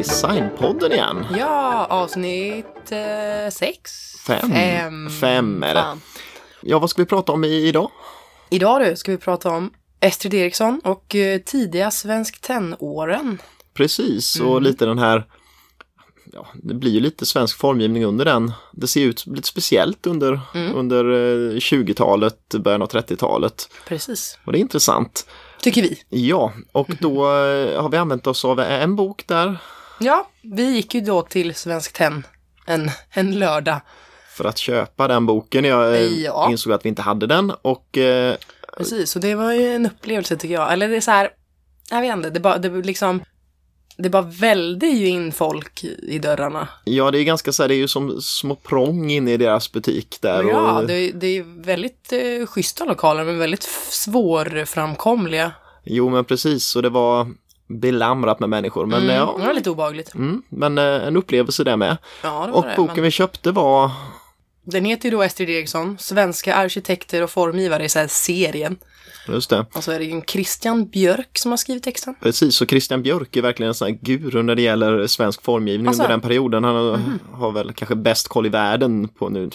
Designpodden igen. Ja, avsnitt eh, sex. Fem. Fem. Fem är det. Fan. Ja, vad ska vi prata om i, idag? Idag du ska vi prata om Estrid Eriksson och eh, tidiga Svensk Tenn-åren. Precis, och Mm. lite den här Ja, det blir ju lite svensk formgivning under den. Det ser ut lite speciellt under, Mm. under eh, 20-talet, början av 30-talet. Precis, Och det är intressant. tycker vi. Ja, och då eh, har vi använt oss av en bok där Ja, vi gick ju då till Svensk Tenn en, en lördag. för att köpa den boken. Jag eh, Ja. insåg att vi inte hade den och eh, Precis, och det var ju en upplevelse tycker jag. Eller det är så här, jag vet inte, det bara, det liksom, det bara välde ju in folk i dörrarna. ja, det är ganska så här, det är ju som små prång inne i deras butik där. Ja, och, det, är- det är väldigt eh, schyssta lokaler men väldigt svårframkomliga. Jo, men precis, och det var belamrat med människor. Men, Mm, ja, det var lite obehagligt. mm, men eh, en upplevelse där med. Ja, det var Och det. boken men vi köpte var, Den heter ju då Estrid Eriksson, Svenska arkitekter och formgivare i så här serien. just det, Och så är det ju en Christian Björk som har skrivit texten. precis, och Christian Björk är verkligen en sån här guru när det gäller svensk formgivning Alltså? under den perioden. Han har, har väl kanske bäst koll i världen på nu,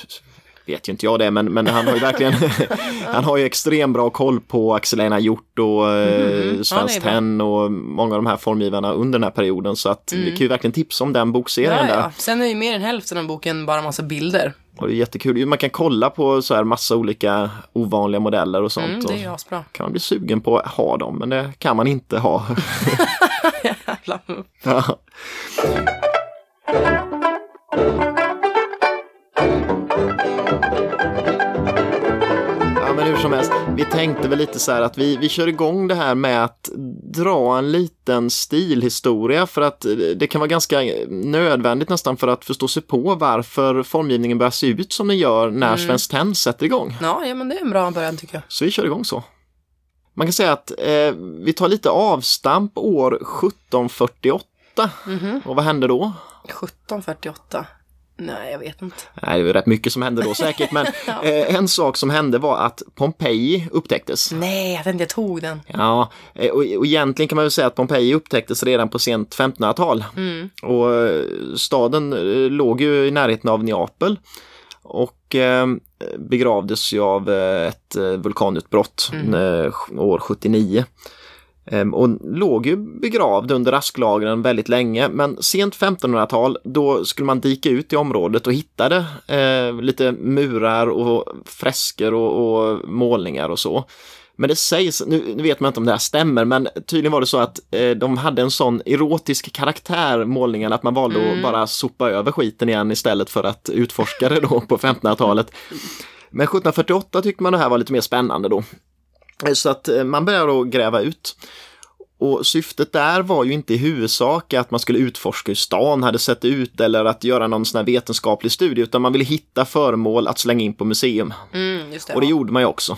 vet ju inte jag det, men, men han har ju verkligen, han har ju extremt bra koll på Axel Einar Hjort och. Ja, Svenskt. Tenn och många av de här formgivarna under den här perioden. Så att vi kan ju verkligen tipsa om den bokserien Mm. Ja, där. ja. Sen är ju mer än hälften av boken bara massa bilder. Och det är jättekul. Man kan kolla på så här massa olika ovanliga modeller och sånt. Mm, det är asbra. kan man bli sugen på att ha dem, men det kan man inte ha. Jävlar. Ja. Ja, men hur som helst, vi tänkte väl lite så här att vi, vi kör igång det här med att dra en liten stilhistoria för att eh, det kan vara ganska nödvändigt nästan för att förstå sig på varför formgivningen börjar se ut som den gör när Svenskt Tenn sätter igång. Ja, ja, men det är en bra början tycker jag. Så vi kör igång så. Man kan säga att eh, vi tar lite avstamp år 1748. Mhm. Och vad hände då? 1748. Nej, jag vet inte. Nej, det är rätt mycket som hände då säkert, men eh, en sak som hände var att Pompeji upptäcktes. Nej, jag inte, jag tog den. Ja, eh, och, och egentligen kan man väl säga att Pompeji upptäcktes redan på sent 1500-tal. Mm. Och eh, staden låg ju i närheten av Neapel och eh, begravdes ju av ett vulkanutbrott eh, år 79. Ehm, och låg ju begravd under asklagren väldigt länge men sent 1500-tal då skulle man dika ut i området och hittade eh, lite murar och fresker och, och målningar och så. Men det sägs, nu, vet man inte om det här stämmer, men tydligen var det så att eh, de hade en sån erotisk karaktär, målningarna, att man valde att bara sopa över skiten igen istället för att utforska det då på 1500-talet. Men 1748 tyckte man det här var lite mer spännande då. Så att eh, man började då gräva ut. Och syftet där var ju inte i huvudsak att man skulle utforska hur stan hade sett ut eller att göra någon sån här vetenskaplig studie, utan man ville hitta föremål att slänga in på museum. Mm, det. Och det ja. gjorde man ju också.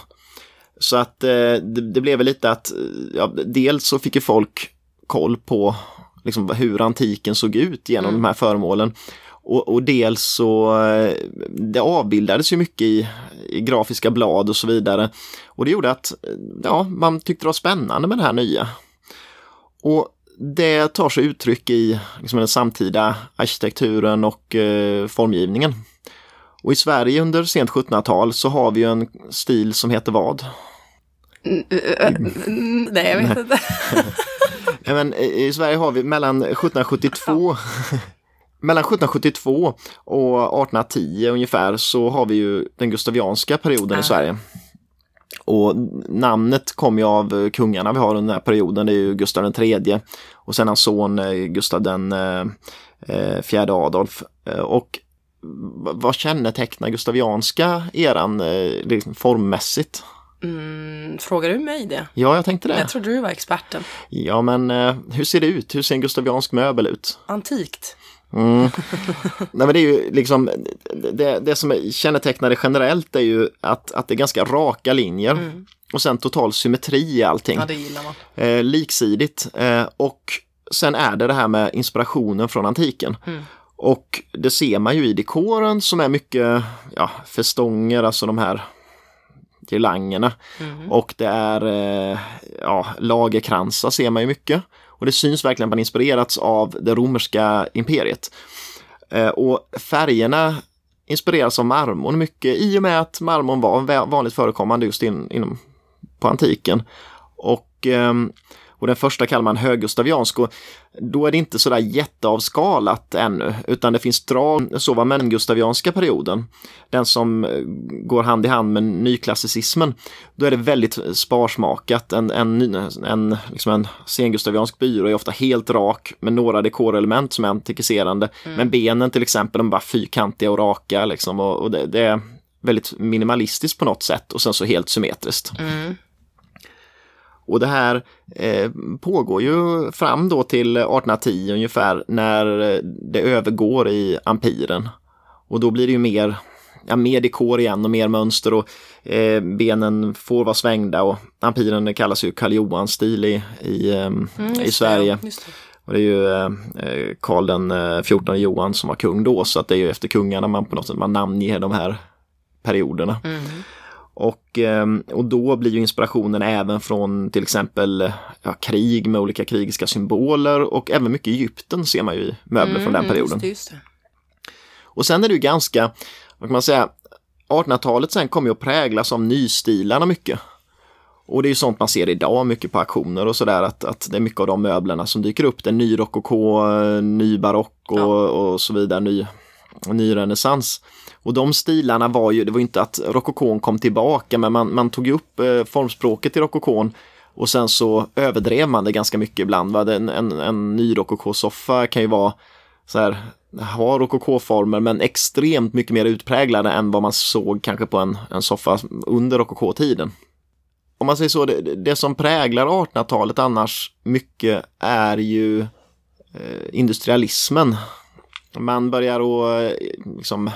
Så att eh, det, det blev väl lite att, ja, dels så fick ju folk koll på liksom, hur antiken såg ut genom de här föremålen. Och, och dels så, eh, det avbildades ju mycket i, i grafiska blad och så vidare. Och det gjorde att, eh, ja, man tyckte det var spännande med det här nya. Och det tar sig uttryck i liksom, den samtida arkitekturen och eh, formgivningen. Och i Sverige under sent 1700-tal så har vi ju en stil som heter vad? Mm, Nej, jag vet inte. Men i Sverige har vi mellan 1772 Mellan 1772 och 1810 ungefär så har vi ju den gustavianska perioden i Ah. Sverige. Och namnet kommer ju av kungarna vi har under den här perioden. Det är ju Gustav III och sen hans son eh, Gustav den eh, eh, fjärde Adolf. Och vad kännetecknar gustavianska eran liksom formmässigt? Mm, frågar du mig det? Ja, jag tänkte det. Jag trodde du var experten. Ja, men hur ser det ut? Hur ser en gustaviansk möbel ut? Antikt. Mm. Nej, men det är ju liksom det, det som är kännetecknar det generellt är ju att, att det är ganska raka linjer och sen total symmetri i allting. Ja, det gillar man. Eh, liksidigt eh, och sen är det det här med inspirationen från antiken. Och det ser man ju i dekoren som är mycket ja, festonger, alltså de här girlangerna. Och det är eh, ja, lagerkransar ser man ju mycket. Och det syns verkligen att man inspirerats av det romerska imperiet. Eh, och färgerna inspireras av marmorn mycket i och med att marmorn var vanligt förekommande just in, inom, på antiken. Och ehm, och den första kallar man höggustaviansk och då är det inte sådär jätteavskalat ännu utan det finns drag, så var mellangustavianska perioden, den som eh, går hand i hand med nyklassicismen, då är det väldigt sparsmakat. En, en, en, liksom en sengustaviansk byrå är ofta helt rak med några dekorelement som är antikiserande. Mm. Men benen till exempel, de är bara fyrkantiga och raka liksom och, och det, det, är väldigt minimalistiskt på något sätt och sen så helt symmetriskt. Mm. Och det här eh, pågår ju fram då till 1810 ungefär när det övergår i ampiren. Och då blir det ju mer, ja, mer dekor igen och mer mönster och eh, benen får vara svängda och ampiren kallas ju Karl Johan-stil i, i, eh, mm, i Sverige. Det, och det är ju eh, Karl den 14 eh, Johan som var kung då så att det är ju efter kungarna man på något sätt man namnger de här perioderna. Mm. Och, ehm, och då blir ju inspirationen även från till exempel ja, krig med olika krigiska symboler och även mycket Egypten ser man ju i möbler mm, från den mm, perioden. Just det, just det. Och sen är det ju ganska, vad kan man säga, 1800-talet sen kommer ju att präglas av nystilarna mycket. Och det är ju sånt man ser idag mycket på auktioner och sådär att, att det är mycket av de möblerna som dyker upp. Är ny rokoko, ny barock och, ja. och så vidare, ny, ny renässans. Och de stilarna var ju, det var inte att rokokon kom tillbaka men man, man tog upp eh, formspråket i rokokon och sen så överdrev man det ganska mycket ibland. Va? En, en, en ny rokokosoffa kan ju vara så här, ha rokokoformer men extremt mycket mer utpräglade än vad man såg kanske på en, en soffa under rokokotiden. Om man säger så, det, det som präglar 1800-talet annars mycket är ju eh, industrialismen. Man börjar att eh, liksom,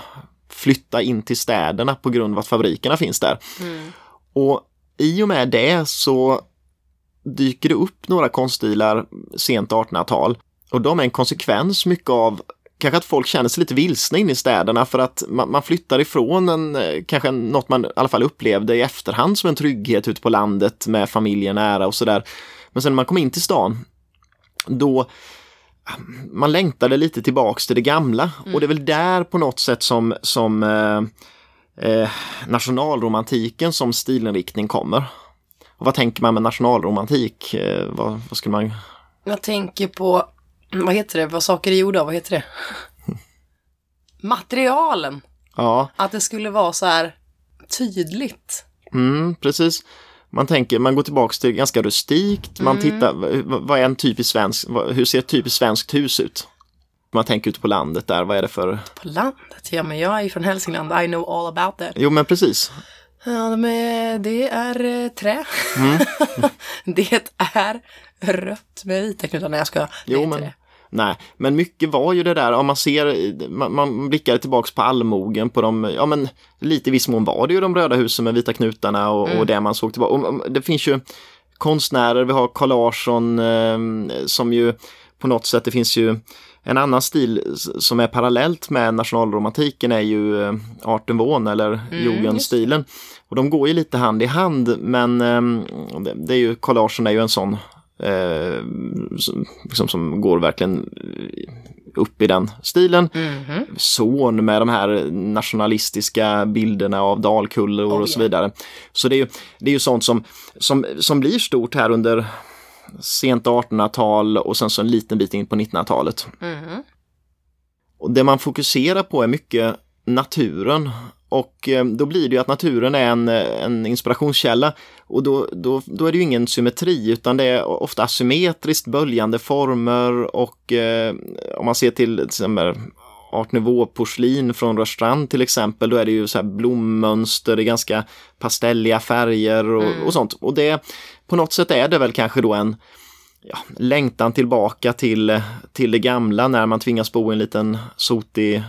flytta in till städerna på grund av att fabrikerna finns där. Mm. Och i och med det så dyker det upp några konststilar sent 1800-tal och de är en konsekvens mycket av kanske att folk känner sig lite vilsna in i städerna för att man, man flyttar ifrån en, eh, kanske något man i alla fall upplevde i efterhand som en trygghet ute på landet med familjen nära och sådär. Men sen när man kom in till stan, då man längtade lite tillbaks till det gamla mm. och det är väl där på något sätt som, som eh, eh, nationalromantiken som stilinriktning kommer. Och vad tänker man med nationalromantik? Eh, vad, vad skulle man... Jag tänker på, vad heter det, vad saker är gjorda av, vad heter det? Materialen. Ja. Att det skulle vara så här tydligt. Mm, precis. Man tänker, man går tillbaks till ganska rustikt, man mm. tittar, vad är en typisk svensk, hur ser ett typiskt svenskt hus ut? Man tänker ute på landet där, vad är det för? På landet? Ja men jag är från Hälsingland, I know all about that. Jo men precis. Ja, men det är eh, trä. Mm. det är rött med vita knutar. Nej jag ska. Jo men, det. Nej, men mycket var ju det där, om man ser, man, man blickar tillbaks på allmogen på de, ja men lite i viss mån var det ju de röda husen med vita knutarna och, mm. och det man såg tillbaka. Och, det finns ju konstnärer, vi har Carl Larsson eh, som ju på något sätt, det finns ju en annan stil som är parallellt med nationalromantiken är ju eh, Art Nouveau eller mm, Jugendstilen. Och de går ju lite hand i hand men eh, det är ju, Carl Larsson är ju en sån eh, som, liksom, som går verkligen upp i den stilen. Mm -hmm. Son med de här nationalistiska bilderna av dalkullor oh, och så vidare. Så det är ju, det är ju sånt som, som, som blir stort här under sent 1800-tal och sen så en liten bit in på 1900-talet. Mm -hmm. Och det man fokuserar på är mycket naturen och eh, då blir det ju att naturen är en, en inspirationskälla och då, då, då är det ju ingen symmetri utan det är ofta asymmetriskt böljande former och eh, om man ser till, till exempel art nouveau-porslin från Rörstrand till exempel, då är det ju så här blommönster, det är ganska pastelliga färger och, mm. och sånt. Och det, på något sätt är det väl kanske då en ja, längtan tillbaka till, till det gamla när man tvingas bo i en liten sotig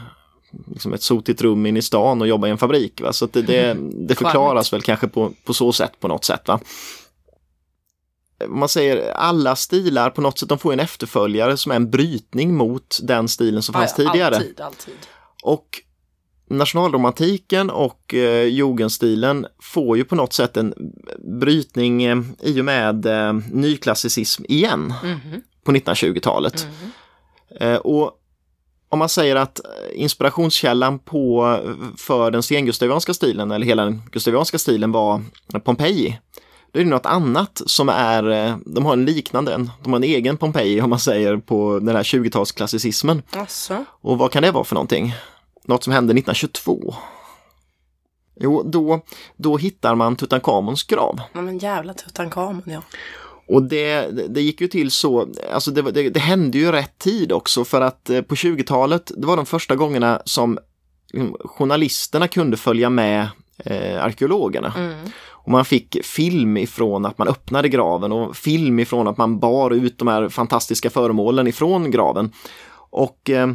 liksom ett sotigt rum in i stan och jobba i en fabrik. Va? Så det, det, det förklaras väl kanske på, på så sätt på något sätt. Va? man säger alla stilar på något sätt, de får en efterföljare som är en brytning mot den stilen som fanns ja, tidigare. Alltid, alltid. Och nationalromantiken och eh, jugendstilen får ju på något sätt en brytning eh, i och med eh, nyklassicism igen. Mm -hmm. på 1920-talet. Eh, och om man säger att inspirationskällan på, för den sengustavianska stilen eller hela den gustavianska stilen var Pompeji. Då är det något annat som är, eh, de har en liknande, de har en egen Pompeji om man säger på den här 20-talsklassicismen. Alltså. Och vad kan det vara för någonting? Något som hände 1922. Jo, då, då hittar man Tutankhamons grav. Ja men jävla Tutankhamon ja. Och det, det gick ju till så, alltså det, det, det hände ju rätt tid också för att eh, på 20-talet, det var de första gångerna som liksom, journalisterna kunde följa med eh, arkeologerna. Mm. Och man fick film ifrån att man öppnade graven och film ifrån att man bar ut de här fantastiska föremålen ifrån graven. Och eh,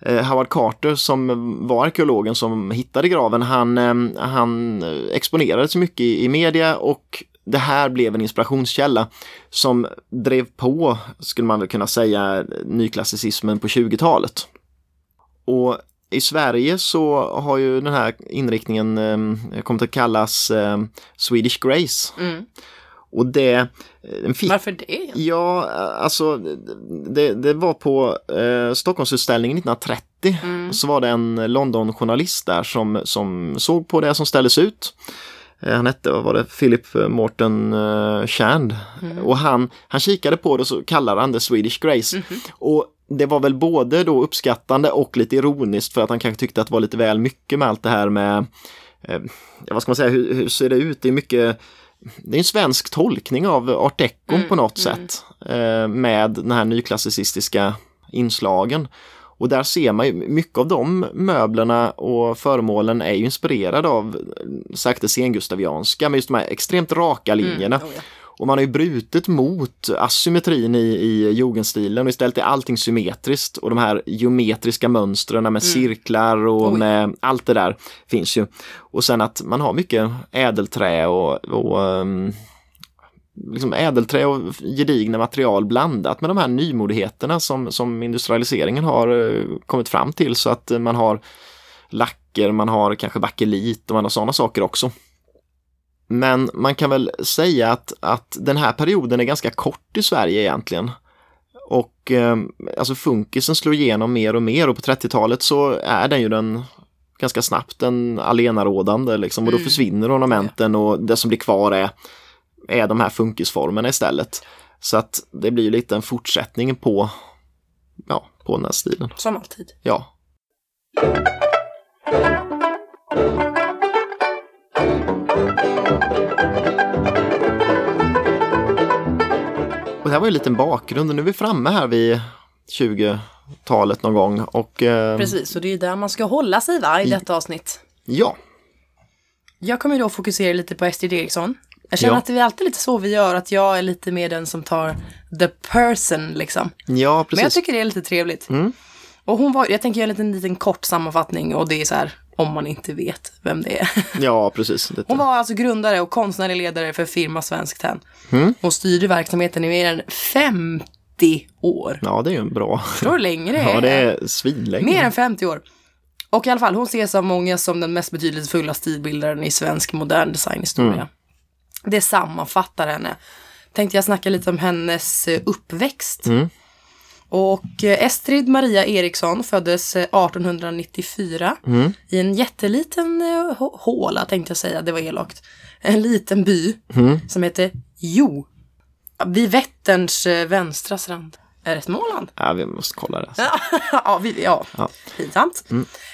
eh Howard Carter som var arkeologen som hittade graven, han, eh, han exponerade så mycket i, i media och det här blev en inspirationskälla som drev på, skulle man väl kunna säga, nyklassicismen på 20-talet. Och i Sverige så har ju den här inriktningen eh, kommit att kallas eh, Swedish Grace. Mm. Och det... eh, Fick, Varför det? Ja, alltså det, det var på eh, Stockholmsutställningen 1930. Mm. Så var det en London-journalist där som, som såg på det som ställdes ut. Eh, Han hette, vad var det, Philip Morton uh, Shand. Och han, han kikade på det och så kallade han det Swedish Grace. Och det var väl både då uppskattande och lite ironiskt för att han kanske tyckte att det var lite väl mycket med allt det här med, eh, vad ska man säga, hur, hur ser det ut? Det är mycket det är en svensk tolkning av art deco på något sätt eh, med den här nyklassicistiska inslagen. Och där ser man ju mycket av de möblerna och föremålen är ju inspirerade av eh, det sengustavianska med just de här extremt raka linjerna. Oh, ja. Och man har ju brutit mot asymmetrin i, i jugendstilen och istället är allting symmetriskt och de här geometriska mönstren med cirklar och Oj. med allt det där finns ju. Och sen att man har mycket ädelträ och, och ehm, liksom ädelträ och gedigna material blandat med de här nymodigheterna som, som industrialiseringen har eh, kommit fram till så att eh, man har lacker, man har kanske bakelit och man har sådana saker också. Men man kan väl säga att, att den här perioden är ganska kort i Sverige egentligen. Och eh, alltså funkisen slår igenom mer och mer och på 30-talet så är den ju den ganska snabbt den allenarådande liksom och då Mm. försvinner ornamenten och det som blir kvar är, är de här funkisformerna istället. Så att det blir lite en fortsättning på, ja, på den här stilen. Som alltid. Ja. Och det här var ju en liten bakgrund och nu är vi framme här vid 20-talet någon gång och eh, Precis, och det är där man ska hålla sig va, i detta avsnitt. ja, Jag kommer då fokusera lite på Estrid Eriksson. Jag känner Ja. att det är alltid lite så vi gör, att jag är lite mer den som tar the person liksom. ja Men jag precis. tycker det är lite trevligt. Mm. Och hon var, jag tänker göra en liten, liten kort sammanfattning och det är så här, om man inte vet vem det är. Ja, precis. Lite. Hon var alltså grundare och konstnärlig ledare för firma Svensk Tenn. Mm. Hon styrde verksamheten i mer än 50 år. Ja, det är ju en bra. Det är? Ja, det är svinlänge. Mer än 50 år. Och i alla fall, hon ses av många som den mest betydelsefulla stilbildaren i svensk modern designhistoria. Mm. Det sammanfattar henne. Tänkte jag snacka lite om hennes eh, uppväxt. Mm. Och eh, Estrid Maria Eriksson föddes eh, 1894 Mm. i en jätteliten eh, hå- håla tänkte jag säga, det var elakt. En liten by Mm. som heter Jo. Vid Vätterns eh, vänstra strand. Är det Småland? Ja, vi måste kolla det. alltså. ja, vi, ja. Ja. pinsamt.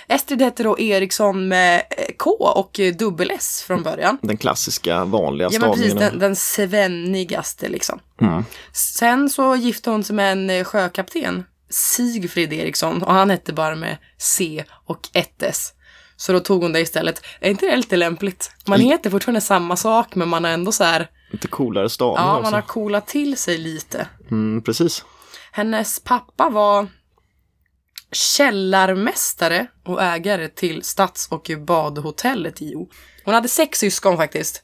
Estrid hette då Eriksson med eh, K och eh, dubbel S från början. Den klassiska vanliga Ja men precis, stavningen. den, den svennigaste liksom. Mm. Sen så gifte hon sig med en eh, sjökapten, Sigfrid Eriksson, och han hette bara med C och ett S. Så då tog hon det istället. Är inte det lite lämpligt? Man heter fortfarande samma sak men man har ändå så här, Lite coolare stavning ja också. man har coolat till sig lite. Mm, precis. Hennes pappa var källarmästare och ägare till stads och badhotellet i Jo. Hon hade sex syskon faktiskt.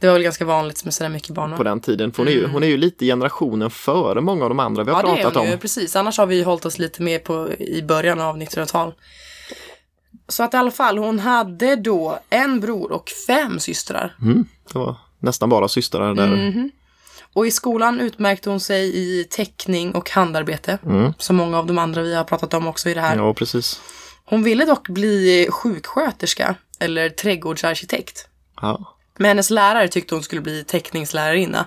Det var väl ganska vanligt med sådär mycket barn. På den tiden. För hon, är ju, hon är ju lite generationen före många av de andra vi har Ja, det är pratat hon ju, om. precis. Annars har vi ju hållit oss lite mer på i början av 1900-tal. Så att i alla fall, hon hade då en bror och fem systrar. Mm, det var nästan bara systrar där. Mhm. Och i skolan utmärkte hon sig i teckning och handarbete. Som många av de andra vi har pratat om också i det här. Ja, precis. Hon ville dock bli sjuksköterska eller trädgårdsarkitekt. Ja. Men hennes lärare tyckte hon skulle bli teckningslärarinna.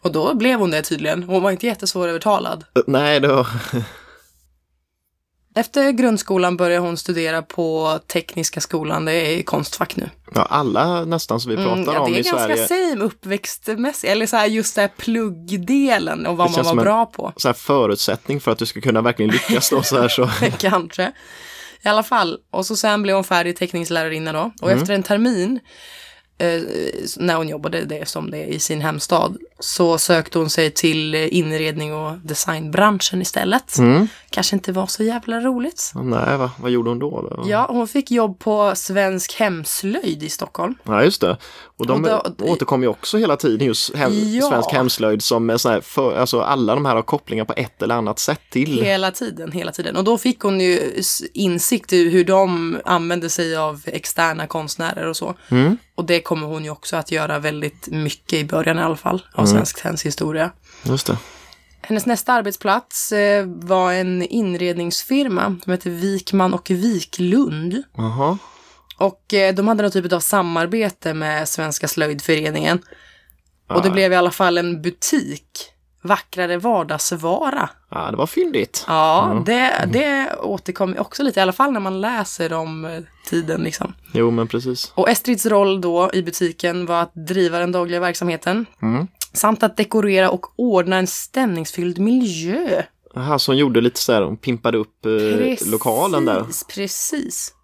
Och då blev hon det tydligen. Hon var inte jättesvårövertalad. Nej, det var... Efter grundskolan började hon studera på Tekniska skolan, det är konstfack nu. Ja, alla nästan som vi pratar Mm, ja, om det är i ganska Sverige. same uppväxtmässigt, eller så här just det här pluggdelen och vad Det man var en- bra på. Så här förutsättning för att du ska kunna verkligen lyckas då så här så. Kanske. I alla fall. Och så sen blev hon färdig teckningslärarinna då. Och efter en termin, eh, när hon jobbade det som det är i sin hemstad, så sökte hon sig till inredning och designbranschen istället. Kanske inte var så jävla roligt. Nej, va? vad gjorde hon då? då? Ja, hon fick jobb på Svensk Hemslöjd i Stockholm. Ja, just det. Och de Och då- återkommer ju också hela tiden just hem, Ja. svensk hemslöjd som är sån här, för, alltså alla de här har kopplingar på ett eller annat sätt till. Hela tiden, hela tiden. Och då fick hon ju insikt i hur de använde sig av externa konstnärer och så. Och det kommer hon ju också att göra väldigt mycket i början i alla fall av svensk tenns historia. Just det. Hennes nästa arbetsplats eh, var en inredningsfirma som heter Wikman och Wiklund. Jaha. Och eh, de hade någon typ av samarbete med Svenska slöjdföreningen. Och det blev i alla fall en butik. Vackrare vardagsvara. Ja, det var fyndigt. Ja, det, det återkommer också lite, i alla fall när man läser om eh, tiden liksom. Jo, men precis. Och Estrids roll då i butiken var att driva den dagliga verksamheten. Samt att dekorera och ordna en stämningsfylld miljö. Jaha, så hon gjorde lite så här, hon pimpade upp eh, lokalen där. Precis, Precis.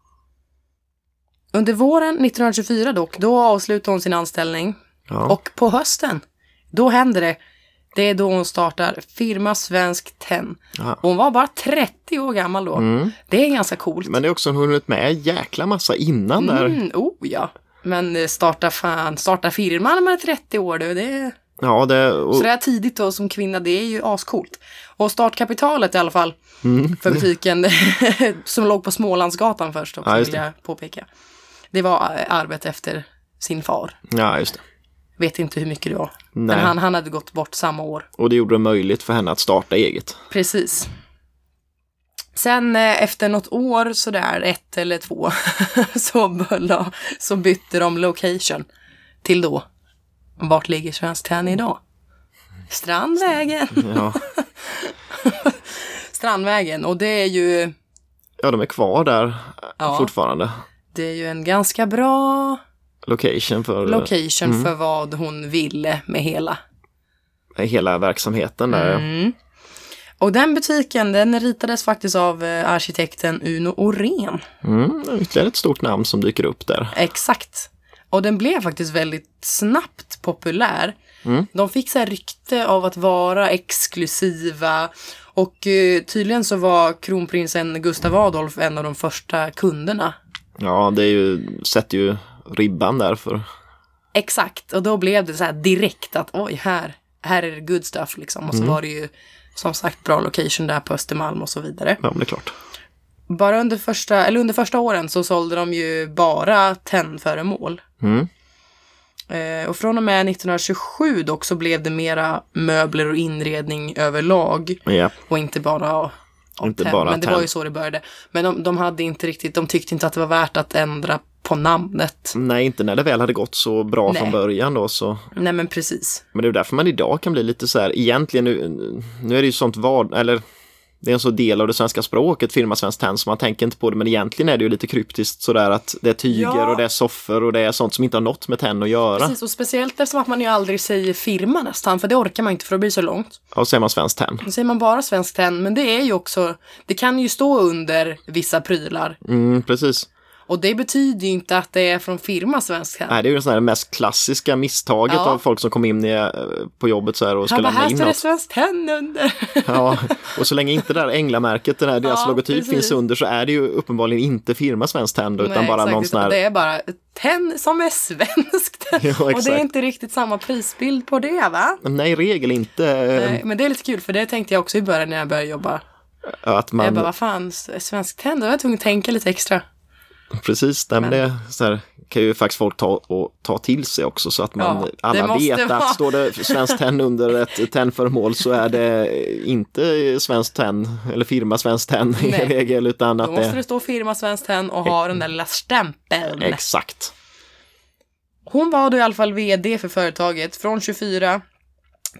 Under våren 1924 dock, då avslutar hon sin anställning. Ja. Och på hösten, då händer det. Det är då hon startar firma Svensk Tenn. Ja. Hon var bara 30 år gammal då. Det är ganska coolt. Men det är också hon hunnit med en jäkla massa innan där. Mm, oh ja. Men eh, starta fan, starta firma när man är 30 år du, det Ja, det, och, Så det här tidigt då som kvinna, det är ju ascoolt. Och startkapitalet i alla fall för butiken som låg på Smålandsgatan först också Ja, vill jag påpeka. Det var eh, arvet efter sin far. ja, just det. Vet inte hur mycket det var. Nej. Men han, han hade gått bort samma år. Och det gjorde det möjligt för henne att starta eget. Precis. Sen eh, efter något år sådär, ett eller två, så, började, så bytte de location till då. Vart ligger Svenskt Tenn idag? Strandvägen. Ja, Strandvägen och det är ju, ja de är kvar där Ja. fortfarande. det är ju en ganska bra Location för location för vad hon ville med hela. hela verksamheten där. Mm. Och den butiken den ritades faktiskt av eh, arkitekten Uno Orén. Mm, ytterligare ett stort namn som dyker upp där. Exakt. Och den blev faktiskt väldigt snabbt populär. Mm. De fick så här rykte av att vara exklusiva. Och eh, tydligen så var kronprinsen Gustav Adolf en av de första kunderna. Ja, det är ju, sätter ju ribban där för Exakt, och då blev det så här direkt att oj, här, här är det good stuff liksom. Och så var det ju som sagt bra location där på Östermalm och så vidare. Ja, men det är klart. Bara under första, eller under första åren så sålde de ju bara tennföremål. Mm. Eh, och från och med 1927 dock så blev det mera möbler och inredning överlag. Ja, Och inte bara Inte tenn. bara Men det var ju så det började. Men de, de hade inte riktigt, de tyckte inte att det var värt att ändra på namnet. nej, inte när det väl hade gått så bra Nej. från början då så. Nej men precis. Men det är därför man idag kan bli lite så här, egentligen nu, nu är det ju sånt vad, eller det är en så del av det svenska språket, firma Svenskt Tenn, så man tänker inte på det, men egentligen är det ju lite kryptiskt sådär att det är tyger Ja. och det är soffor och det är sånt som inte har något med tenn att göra. Precis, och speciellt eftersom att man ju aldrig säger firma nästan, för det orkar man inte för det blir så långt. Och så är man Svenskt Tenn. Då säger man bara Svenskt Tenn, men det är ju också, det kan ju stå under vissa prylar. Mm, precis. Och det betyder ju inte att det är från firma Svenskt Tenn. Nej, det är ju det sån här mest klassiska misstaget Ja. av folk som kommer in i, eh, på jobbet så här och ska Han bara, lämna här in står det något. Svenskt Tenn under. Ja, och så länge inte det där änglamärket, den här, deras Ja, logotyp precis. finns under så är det ju uppenbarligen inte firma Svenskt Tenn utan Nej, bara exakt, någon sån här... Det är bara tenn som är svenskt. Ja, och det är inte riktigt samma prisbild på det va? Nej, i regel inte Nej, Men det är lite kul för det tänkte jag också i början när jag började jobba. att Jag man... bara, vad fan, svenskt tenn? Då var jag tvungen att tänka lite extra. Precis, nej, men det så här, kan ju faktiskt folk ta, och ta till sig också så att man Ja, alla vet vara- att står det Svenskt Tenn under ett tennföremål så är det inte Svenskt Tenn eller firma Svenskt Tenn i regel utan Då att måste det det stå firma Svenskt Tenn och ha den där lilla stämpeln. exakt. Hon var då i alla fall vd för företaget från 24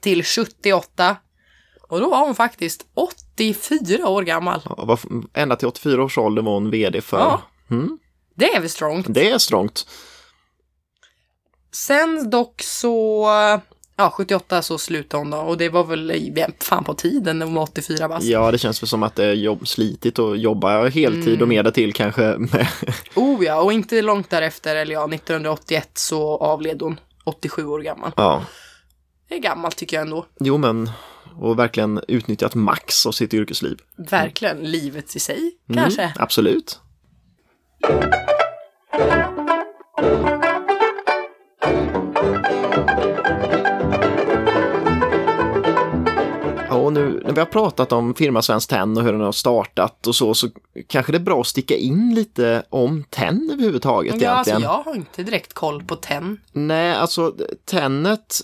till 78. Och då var hon faktiskt 84 år gammal. Ja, ända till 84 års ålder var hon vd för. Ja. Mm, Det är väl strongt. det är strångt. Sen dock så, ja 78 så slutade hon då och det var väl fan på tiden när hon var 84 bast. Ja, det känns väl som att det är jobb, slitigt att jobba heltid Mm. och mer därtill kanske. Med, Oh ja, och inte långt därefter, eller ja 1981 så avled hon 87 år gammal. ja, Det är gammalt tycker jag ändå. jo men och verkligen utnyttjat max av sitt yrkesliv. Verkligen, livet i sig Mm, kanske. absolut. Och nu när vi har pratat om firma Svenskt Tenn och hur den har startat och så, så kanske det är bra att sticka in lite om Tenn överhuvudtaget Ja, alltså egentligen. jag har inte direkt koll på tenn. Nej, alltså tennet,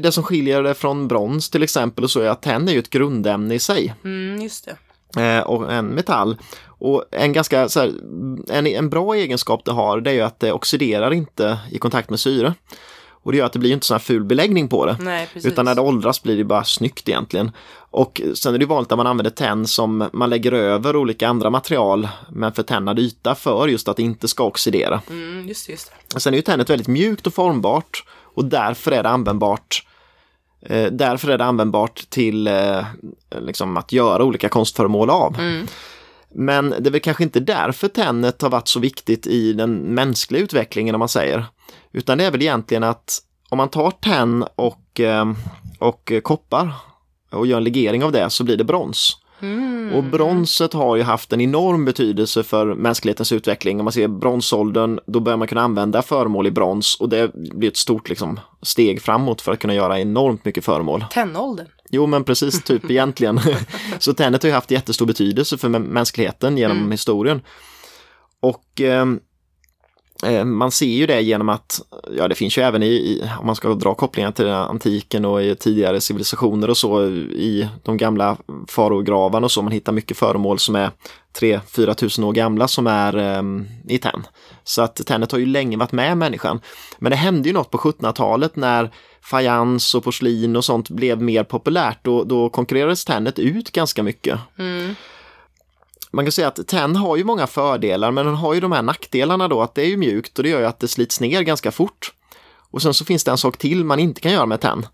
det som skiljer det från brons till exempel och så är att tenn är ju ett grundämne i sig Mm, just det. Eh, och en metall. Och en ganska så här, en, en bra egenskap det har det är ju att det oxiderar inte i kontakt med syre. Och det gör att det blir inte sån här ful beläggning på det. Nej. Utan när det åldras blir det bara snyggt egentligen. Och sen är det vanligt att man använder tenn som man lägger över olika andra material med förtennad yta för just att det inte ska oxidera. Mm, just just. Sen är ju tennet väldigt mjukt och formbart och därför är det användbart eh, Därför är det användbart till eh, liksom att göra olika konstföremål av. Men det är väl kanske inte därför tennet har varit så viktigt i den mänskliga utvecklingen om man säger. Utan det är väl egentligen att om man tar tenn och, eh, och koppar och gör en legering av det så blir det brons. Och bronset har ju haft en enorm betydelse för mänsklighetens utveckling. Om man ser bronsåldern, då börjar man kunna använda föremål i brons och det blir ett stort liksom, steg framåt för att kunna göra enormt mycket föremål. Tennåldern. Jo, men precis, typ egentligen. Så tennet har ju haft jättestor betydelse för mä- mänskligheten genom historien. Och eh, Eh, man ser ju det genom att, ja det finns ju även i, i, om man ska dra kopplingar till antiken och i tidigare civilisationer och så, i de gamla farogravarna och så, man hittar mycket föremål som är 3-4 tusen år gamla som är ehm, i tenn. Så att tennet har ju länge varit med människan. Men det hände ju något på 1700-talet när fajans och porslin och sånt blev mer populärt. Då, då konkurrerades tennet ut ganska mycket. Mm. Man kan säga att tenn har ju många fördelar men den har ju de här nackdelarna då att det är ju mjukt och det gör ju att det slits ner ganska fort. Och sen så finns det en sak till man inte kan göra med tenn.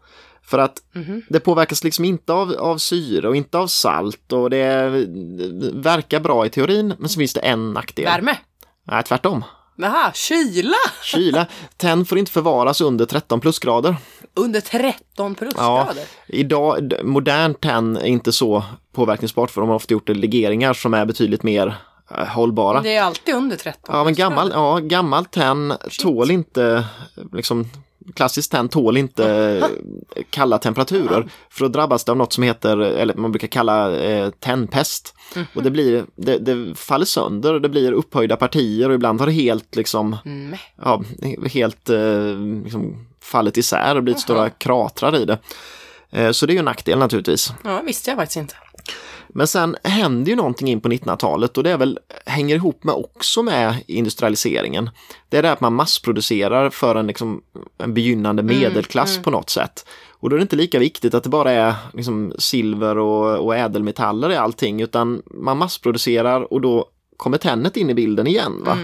För att det påverkas liksom inte av, av syre och inte av salt och det, det verkar bra i teorin men så finns det en nackdel. Värme. Nej, tvärtom. Jaha, kyla! Kyla. Tenn får inte förvaras under 13 plusgrader. Under 13 plusgrader. Idag, d- modern tenn är inte så påverkningsbart för de har ofta gjort legeringar som är betydligt mer eh, hållbara. Det är alltid under 13 Ja, men gammal, ja, gammal tenn tål inte, liksom, klassiskt tenn tål inte eh, kalla temperaturer. För då drabbas det av något som heter, eller man brukar kalla eh, tennpest. Och det blir, det, det faller sönder, det blir upphöjda partier och ibland har det helt liksom, Mm. ja, helt eh, liksom, fallit isär och blivit stora kratrar i det. Eh, Så det är ju en nackdel naturligtvis. Ja, visste jag faktiskt inte. Men sen händer ju någonting in på 1900-talet och det är väl, hänger ihop med också med industrialiseringen. Det är det att man massproducerar för en, liksom, en begynnande medelklass på något sätt. Och då är det inte lika viktigt att det bara är liksom, silver och, och ädelmetaller i allting utan man massproducerar och då kommer tennet in i bilden igen. Va?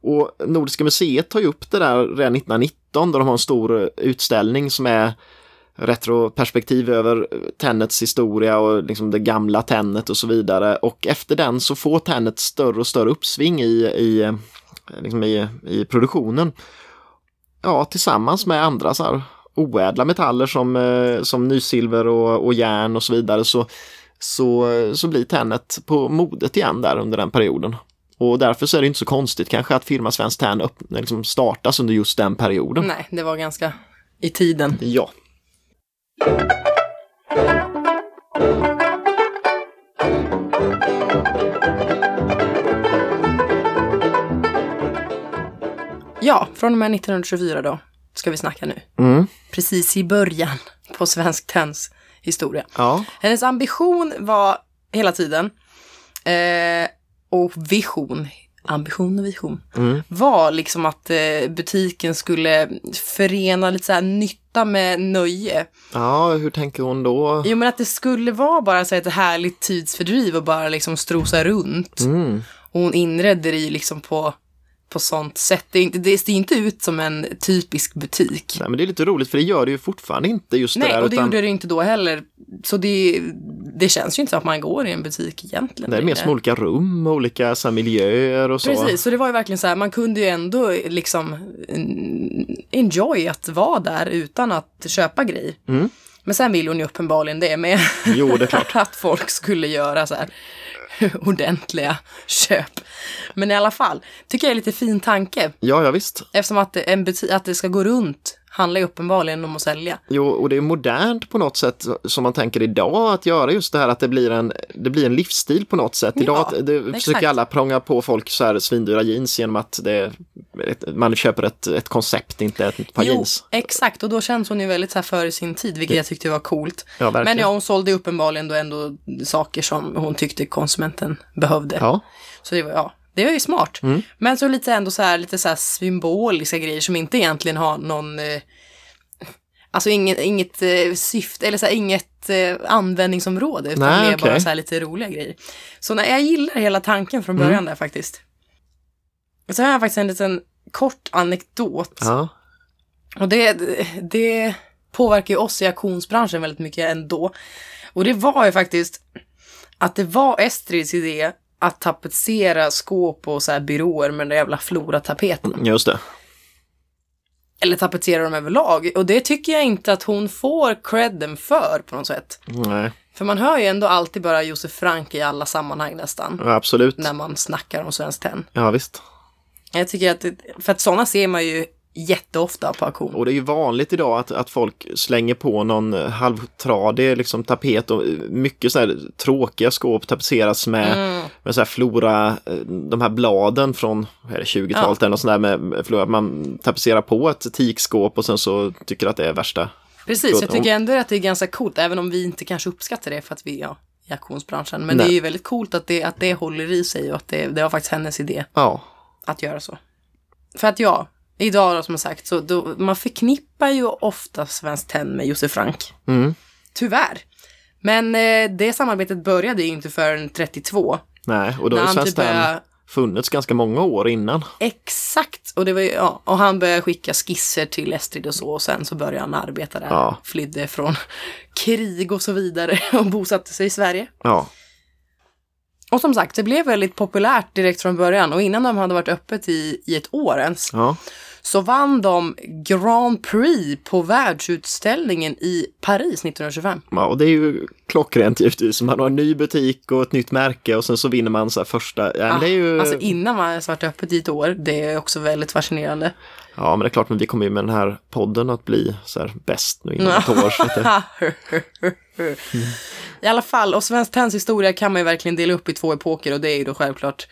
Och Nordiska museet tar ju upp det där redan 1919 då de har en stor utställning som är retroperspektiv över tennets historia och liksom det gamla tennet och så vidare. Och efter den så får tennet större och större uppsving i, i, liksom i, i produktionen. Ja, tillsammans med andra så här oädla metaller som, eh, som nysilver och, och järn och så vidare så, så, så blir tennet på modet igen där under den perioden. Och därför så är det inte så konstigt kanske att firma Svenskt Tenn liksom startas under just den perioden. Nej, det var ganska i tiden. Ja. Ja, från och med 1924 då ska vi snacka nu. Mm. Precis i början på Svensk Tenns historia. Ja. Hennes ambition var hela tiden, eh, och vision, ambition och vision, Mm. var liksom att eh, butiken skulle förena lite så här nytta med nöje. ja, hur tänker hon då? Jo men att det skulle vara bara så här ett härligt tidsfördriv och bara liksom strosa runt. Mm. Och hon inredde det ju liksom på, på sånt sätt. Det, är inte, det ser inte ut som en typisk butik. Nej, men det är lite roligt för det gör det ju fortfarande inte just det Nej, där. och det utan gjorde det inte då heller. Så det, det känns ju inte som att man går i en butik egentligen. det är mer som olika rum, olika så här, miljöer och så. Precis, så det var ju verkligen så här, man kunde ju ändå liksom enjoy att vara där utan att köpa grejer. Mm. Men sen vill hon ju uppenbarligen det med. Jo, det är klart. att folk skulle göra så här ordentliga köp. Men i alla fall, tycker jag är lite fin tanke. Ja, ja visst. Eftersom att, en att det ska gå runt handlar ju uppenbarligen om att sälja. Jo, och det är modernt på något sätt som man tänker idag att göra just det här att det blir en, det blir en livsstil på något sätt. Idag Ja, det exakt. försöker alla prånga på folk så här svindyra jeans genom att det, man köper ett, ett koncept, inte ett par jeans. exakt. Och då känns hon ju väldigt så här före sin tid, vilket jag tyckte var coolt. Ja. Men ja, hon sålde uppenbarligen då ändå saker som hon tyckte konsumenten behövde. Ja, Så det var, ja, det var ju smart. Men så lite ändå så här, lite så här symboliska grejer som inte egentligen har någon, eh, alltså inget, inget eh, syfte, eller så här, inget eh, användningsområde, utan Nej, mer bara okej. så här lite roliga grejer. Så nej, jag gillar hela tanken från början där faktiskt. Så har jag faktiskt en liten kort anekdot. ja. Och det, det påverkar ju oss i auktionsbranschen väldigt mycket ändå. Och det var ju faktiskt att det var Estrids idé att tapetsera skåp och så här byråer med den där jävla floratapeten. just det. Eller tapetsera dem överlag. Och det tycker jag inte att hon får credden för på något sätt. Nej, För man hör ju ändå alltid bara Josef Frank i alla sammanhang nästan. ja, absolut. När man snackar om Svenskt Tenn. Ja, visst. Jag tycker att, för att sådana ser man ju jätteofta på auktion. Och det är ju vanligt idag att, att folk slänger på någon halvtradig liksom, tapet och mycket så här tråkiga skåp tapetseras med, Mm. med så här flora, eh, de här bladen från vad är det, 20-talet eller något sånt där med, flora. Man tapetserar på ett teakskåp och sen så tycker att det är värsta. Precis, jag tycker ändå att det är ganska coolt, även om vi inte kanske uppskattar det för att vi, ja, i auktionsbranschen. Men Nej. det är ju väldigt coolt att det, att det håller i sig och att det, det var faktiskt hennes idé Ja, att göra så. För att ja, idag då, som sagt, så då, man förknippar ju ofta Svenskt Tenn med Josef Frank. mm. Tyvärr. Men eh, det samarbetet började ju inte förrän 32. nej, och då har Svenskt typ Tenn började- funnits ganska många år innan. Exakt! Och, det var ju, ja, och han började skicka skisser till Estrid och så och sen så började han arbeta där. Ja. Flydde från krig och så vidare och bosatte sig i Sverige. Ja, och som sagt, det blev väldigt populärt direkt från början. Och innan de hade varit öppet i, i ett år ens. Ja, så vann de Grand Prix på världsutställningen i Paris 1925. ja, och det är ju klockrent givetvis. Man har en ny butik och ett nytt märke och sen så vinner man så här första. Ja, men det är ju... Alltså innan man ens varit öppet i ett år, det är också väldigt fascinerande. Ja, men det är klart, men vi kommer ju med den här podden att bli så här bäst nu inom ett år. Det, I alla fall, och Svensk Tenns historia kan man ju verkligen dela upp i två epoker och det är ju då självklart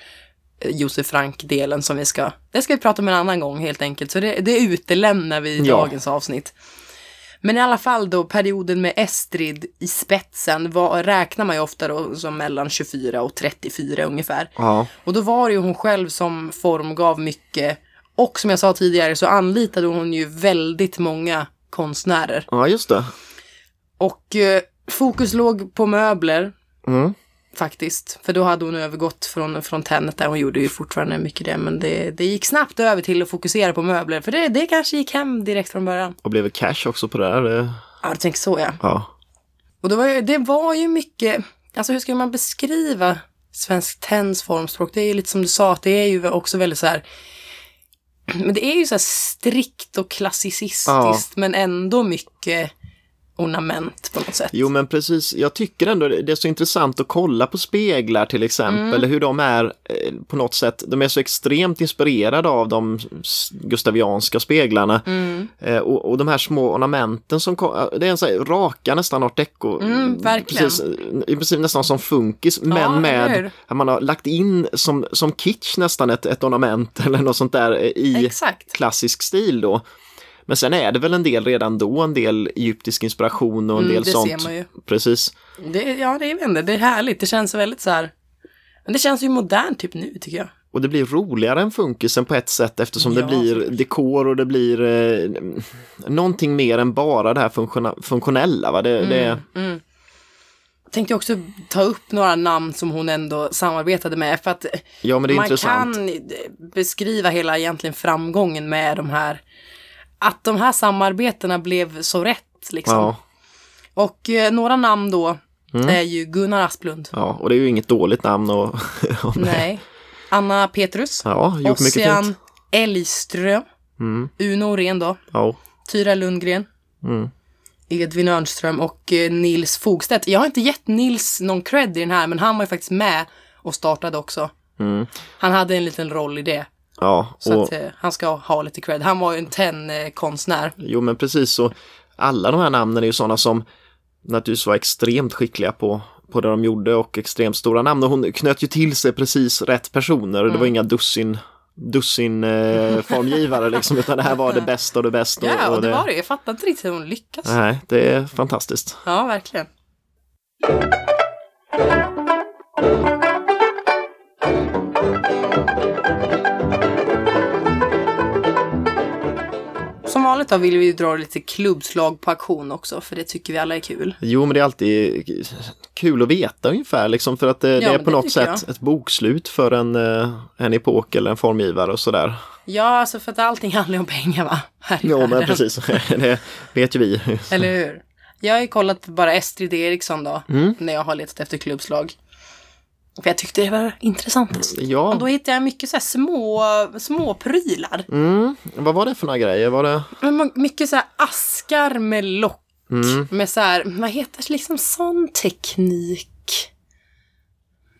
Josef Frank-delen som vi ska, det ska vi prata om en annan gång helt enkelt. Så det, det utelämnar vi i Ja. dagens avsnitt. Men i alla fall då, perioden med Estrid i spetsen var, räknar man ju ofta då som mellan 24 och 34 ungefär. ja, Och då var det ju hon själv som formgav mycket. Och som jag sa tidigare så anlitade hon ju väldigt många konstnärer. ja, just det. Och eh, fokus låg på möbler Mm. Faktiskt. För då hade hon övergått från, från tennet där. Hon gjorde ju fortfarande mycket det. Men det, det gick snabbt över till att fokusera på möbler. För det, det kanske gick hem direkt från början. Och blev cash också på det där? Det, Ja, du tänker så ja. ja. Och det var, ju, det var ju mycket, alltså hur ska man beskriva Svensk Tenns formspråk? Det är ju lite som du sa, att det är ju också väldigt så här, men det är ju så här strikt och klassicistiskt, Ja. men ändå mycket ornament på något sätt. Jo men precis, jag tycker ändå det är så intressant att kolla på speglar till exempel, hur de är eh, på något sätt, de är så extremt inspirerade av de gustavianska speglarna. Eh, och, och de här små ornamenten som kom, det är en så här raka nästan art deco. Mm, verkligen. Precis, i princip nästan som funkis, men eller med att man har lagt in som, som kitsch nästan ett, ett ornament eller något sånt där eh, i Exakt. klassisk stil då. Men sen är det väl en del redan då, en del egyptisk inspiration och en Mm, del det sånt. ser man ju. Precis. Det, ja, det är, det är härligt. Det känns väldigt så här. Men det känns ju modernt typ nu tycker jag. Och det blir roligare än funkisen på ett sätt eftersom Ja, det blir dekor och det blir eh, någonting mer än bara det här funktiona- funktionella. Va? Det, det, Jag tänkte också ta upp några namn som hon ändå samarbetade med. För att ja, man intressant. kan beskriva hela egentligen framgången med de här. Att de här samarbetena blev så rätt liksom. Ja, Och eh, några namn då Mm. är ju Gunnar Asplund. ja, och det är ju inget dåligt namn. Och, och Nej. Anna Petrus. Ja, gjort mycket Ossian fint. Älgström. Mm. Uno Orén då. Ja, Tyra Lundgren. Mm. Edvin Örnström och eh, Nils Fogstedt. Jag har inte gett Nils någon cred i den här, men han var ju faktiskt med och startade också. Mm. Han hade en liten roll i det. Ja. Så Och, att eh, han ska ha lite cred. Han var ju en tenn-konstnär. Jo, men precis så. Alla de här namnen är ju sådana som naturligtvis var extremt skickliga på, på det de gjorde och extremt stora namn. Och hon knöt ju till sig precis rätt personer. Det Mm. var inga dussin dussin eh, formgivare liksom, utan det här var det bästa och det bästa. Ja, och det det var det. Jag fattar inte riktigt hur hon lyckas. Nej, det är fantastiskt. Ja, verkligen. Vanligt då vill vi ju dra lite klubbslag på auktion också, för det tycker vi alla är kul. Jo, men det är alltid kul att veta ungefär, liksom, för att det, det är på det något sätt ett bokslut för en, eh, en epok eller en formgivare och sådär. Ja, alltså för att allting handlar om pengar va? Här Jo, men precis, det vet ju vi. Eller hur? Jag har ju kollat bara Estrid Eriksson då, Mm. när jag har letat efter klubbslag. För jag tyckte det var intressant. Och Ja, då hittade jag mycket så små, små prylar. mm, vad var det för några grejer? Var det... Mycket så här askar med lock. Mm. Med så här, vad heter det, liksom sån teknik.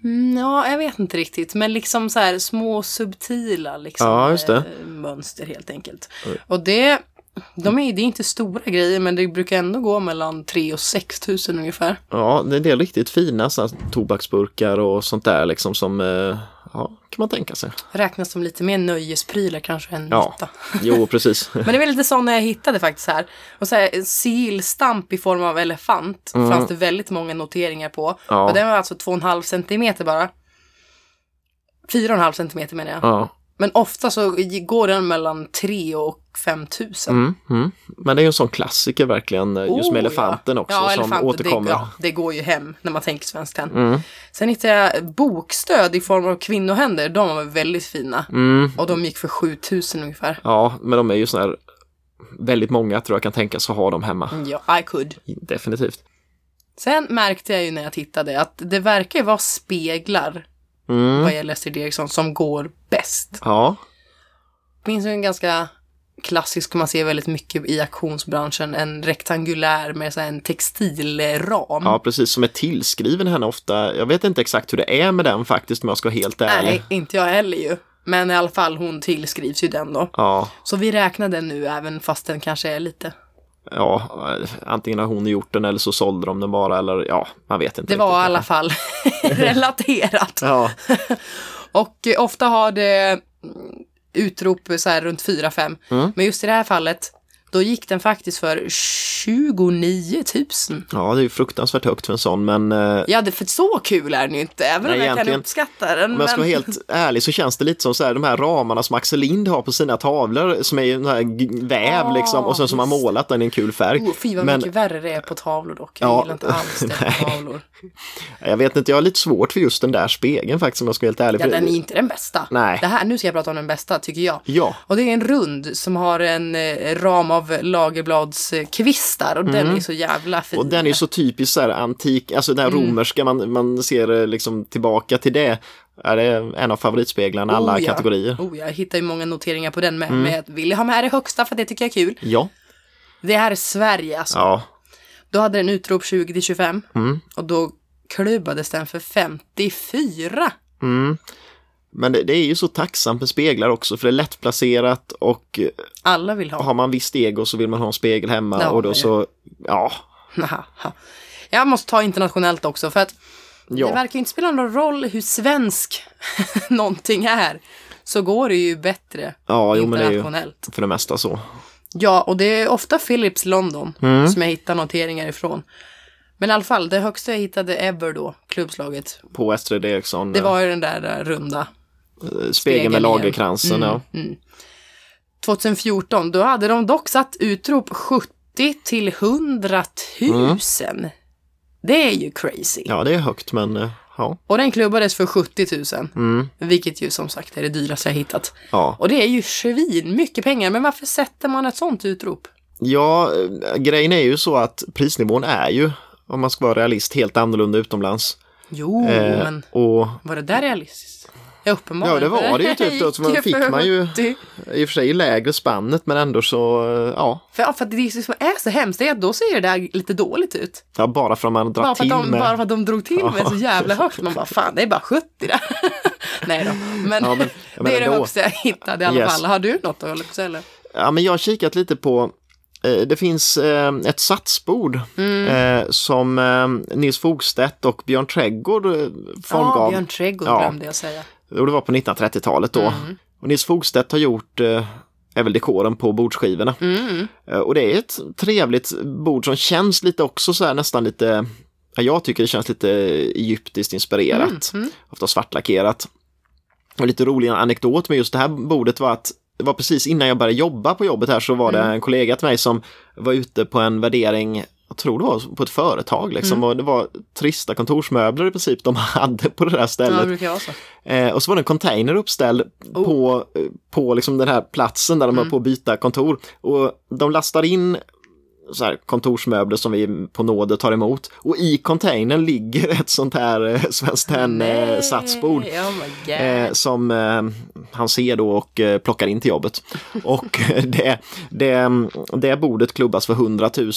Mm, ja, jag vet inte riktigt. Men liksom så här små subtila liksom, Ja, eh, mönster helt enkelt. Och det, de är, det är inte stora grejer men det brukar ändå gå mellan 3 och 6 tusen ungefär. Ja, det är en del riktigt fina så här, tobaksburkar och sånt där liksom som, eh, ja, kan man tänka sig. Räknas som lite mer nöjesprylar kanske än Ja. nytta. Jo, precis. Men det var lite sådana jag hittade faktiskt här. Och så här, sillstamp i form av elefant fanns det väldigt många noteringar på. Mm. Ja. Och den var alltså 2,5 centimeter bara. 4,5 centimeter menar jag. Ja. Men ofta så går den mellan 3 och 5 tusen. Mm, mm. Men det är ju en sån klassiker verkligen, eh, just med Oh, elefanten ja. också ja, som elefanten, återkommer. Det, ja, det går ju hem när man tänker svenskt tenn. Mm. Sen hittade jag bokstöd i form av kvinnohänder. De var väldigt fina. Mm. Och de gick för 7000 ungefär. Ja, men de är ju sådana här, väldigt många tror jag kan tänka sig att ha dem hemma. Ja, I could. Definitivt. Sen märkte jag ju när jag tittade att det verkar ju vara speglar Mm. vad gäller Astrid Eriksson som går bäst. Ja, Det finns ju en ganska klassisk, man ser väldigt mycket i auktionsbranschen, en rektangulär med så en textilram. ja, precis som är tillskriven henne ofta. Jag vet inte exakt hur det är med den faktiskt om jag ska vara helt ärlig. Nej, inte jag heller ju. Men i alla fall, hon tillskrivs ju den då. Ja, Så vi räknar den nu även fast den kanske är lite. Ja, antingen har hon gjort den eller så sålde de den bara eller ja, man vet inte. Det var i alla fall relaterat. Ja, Och eh, ofta har det mm, utrop så här runt 4-5. Mm. Men just i det här fallet, då gick den faktiskt för 29 000. ja, det är ju fruktansvärt högt för en sån men eh, Ja, det, för så kul är den ju inte, även Nej, om jag kan uppskatta den. Om jag ska vara helt ärlig så känns det lite som så här, de här ramarna som Axel Lind har på sina tavlor som är ju den här väv Ja, liksom och sen som det. målat den i en kul färg. Oh, fy vad Men- mycket värre det är på tavlor dock. Jag Ja, gillar inte alls det på tavlor. Jag vet inte, jag har lite svårt för just den där spegeln faktiskt om jag ska vara helt ärlig. Ja, den är inte den bästa. Nej. Det här, nu ska jag prata om den bästa, tycker jag. Ja, Och det är en rund som har en eh, ram av lagerbladskvistar och den är så jävla fin. Mm. och den är så typiskt så här antik, alltså den Mm. romerska, man, man ser eh, liksom tillbaka till det. Är det en av favoritspeglarna i alla Oh, ja. kategorier? Oh, jag hittar ju många noteringar på den med. Mm. Men jag vill ha med det högsta för det tycker jag är kul. Ja, Det här är Sverige alltså. ja, Då hade den utrop 20 till 25 Mm. och då klubbades den för 54. Mm. Men det, det är ju så tacksamt med speglar också för det är lättplacerat och eh, Alla vill ha. har man visst ego så vill man ha en spegel hemma Ja, och då så, ja. Jag måste ta internationellt också för att det ja, verkar inte spela någon roll hur svensk någonting är. Så går det ju bättre ja jo men det är ju internationellt. för det mesta så. Ja, och det är ofta Philips London Mm. som jag hittar noteringar ifrån. Men i alla fall, det högsta jag hittade ever då, klubbslaget, På Estrid Eriksson, det var ju den där eh, runda. Eh, spegeln spegeln med lagerkransen. Ja. 2014, då hade de dock satt utrop 70 till 100 000. Det är ju crazy. ja, det är högt men eh, ja. Och den klubbades för 70 000. Mm. Vilket ju som sagt är det dyraste jag hittat. Ja, Och det är ju svin mycket pengar. Men varför sätter man ett sånt utrop? ja eh, grejen är ju så att prisnivån är ju, om man ska vara realist, helt annorlunda utomlands. Jo, Eh, men och var det där realistiskt? Ja, uppenbarligen. Ja, det var det ju typ då, så man gick fick man ju- 70. i och för sig lägre spannet men ändå så, eh, ja, För, ja, för att det som är så hemskt är att då ser det där lite dåligt ut. ja bara för att man drar Bara för, till att de, med... bara för att de drog till med så jävla högt. Man bara, fan det är bara 70 där. Nej då, men, Ja, men- det är menar det högsta jag hittade i alla Yes. fall. Har du något då, eller? Ja, men jag har kikat lite på eh, det finns eh, ett satsbord Mm. som Nils Fogstedt och Björn Trädgård eh, Ja, formgav. Björn Trädgård Ja. glömde jag säga. Och det var på 1930-talet då. Mm. Och Nils Fogstedt har gjort eh, är väl dekoren på bordsskivorna. Mm. Eh, och det är ett trevligt bord som känns lite också så här nästan lite, ja, jag tycker det känns lite egyptiskt inspirerat. Mm. Ofta svartlackerat. Och lite rolig anekdot med just det här bordet var att det var precis innan jag började jobba på jobbet här så var det Mm. en kollega till mig som var ute på en värdering jag tror det var på ett företag liksom Mm. och det var trista kontorsmöbler i princip de hade på det där Ja, stället. det vara så. Eh, och så var det en container uppställd Oh. på, eh, på liksom den här platsen där de Mm. var på att byta kontor. Och de lastar in så här kontorsmöbler som vi på nåde tar emot. Och i containern ligger ett sånt här eh, Svenskt Tenn eh, satsbord. Oh. Eh, som eh, han ser då och eh, plockar in till jobbet. Och eh, det, det, det bordet klubbas för 100 000 Oj,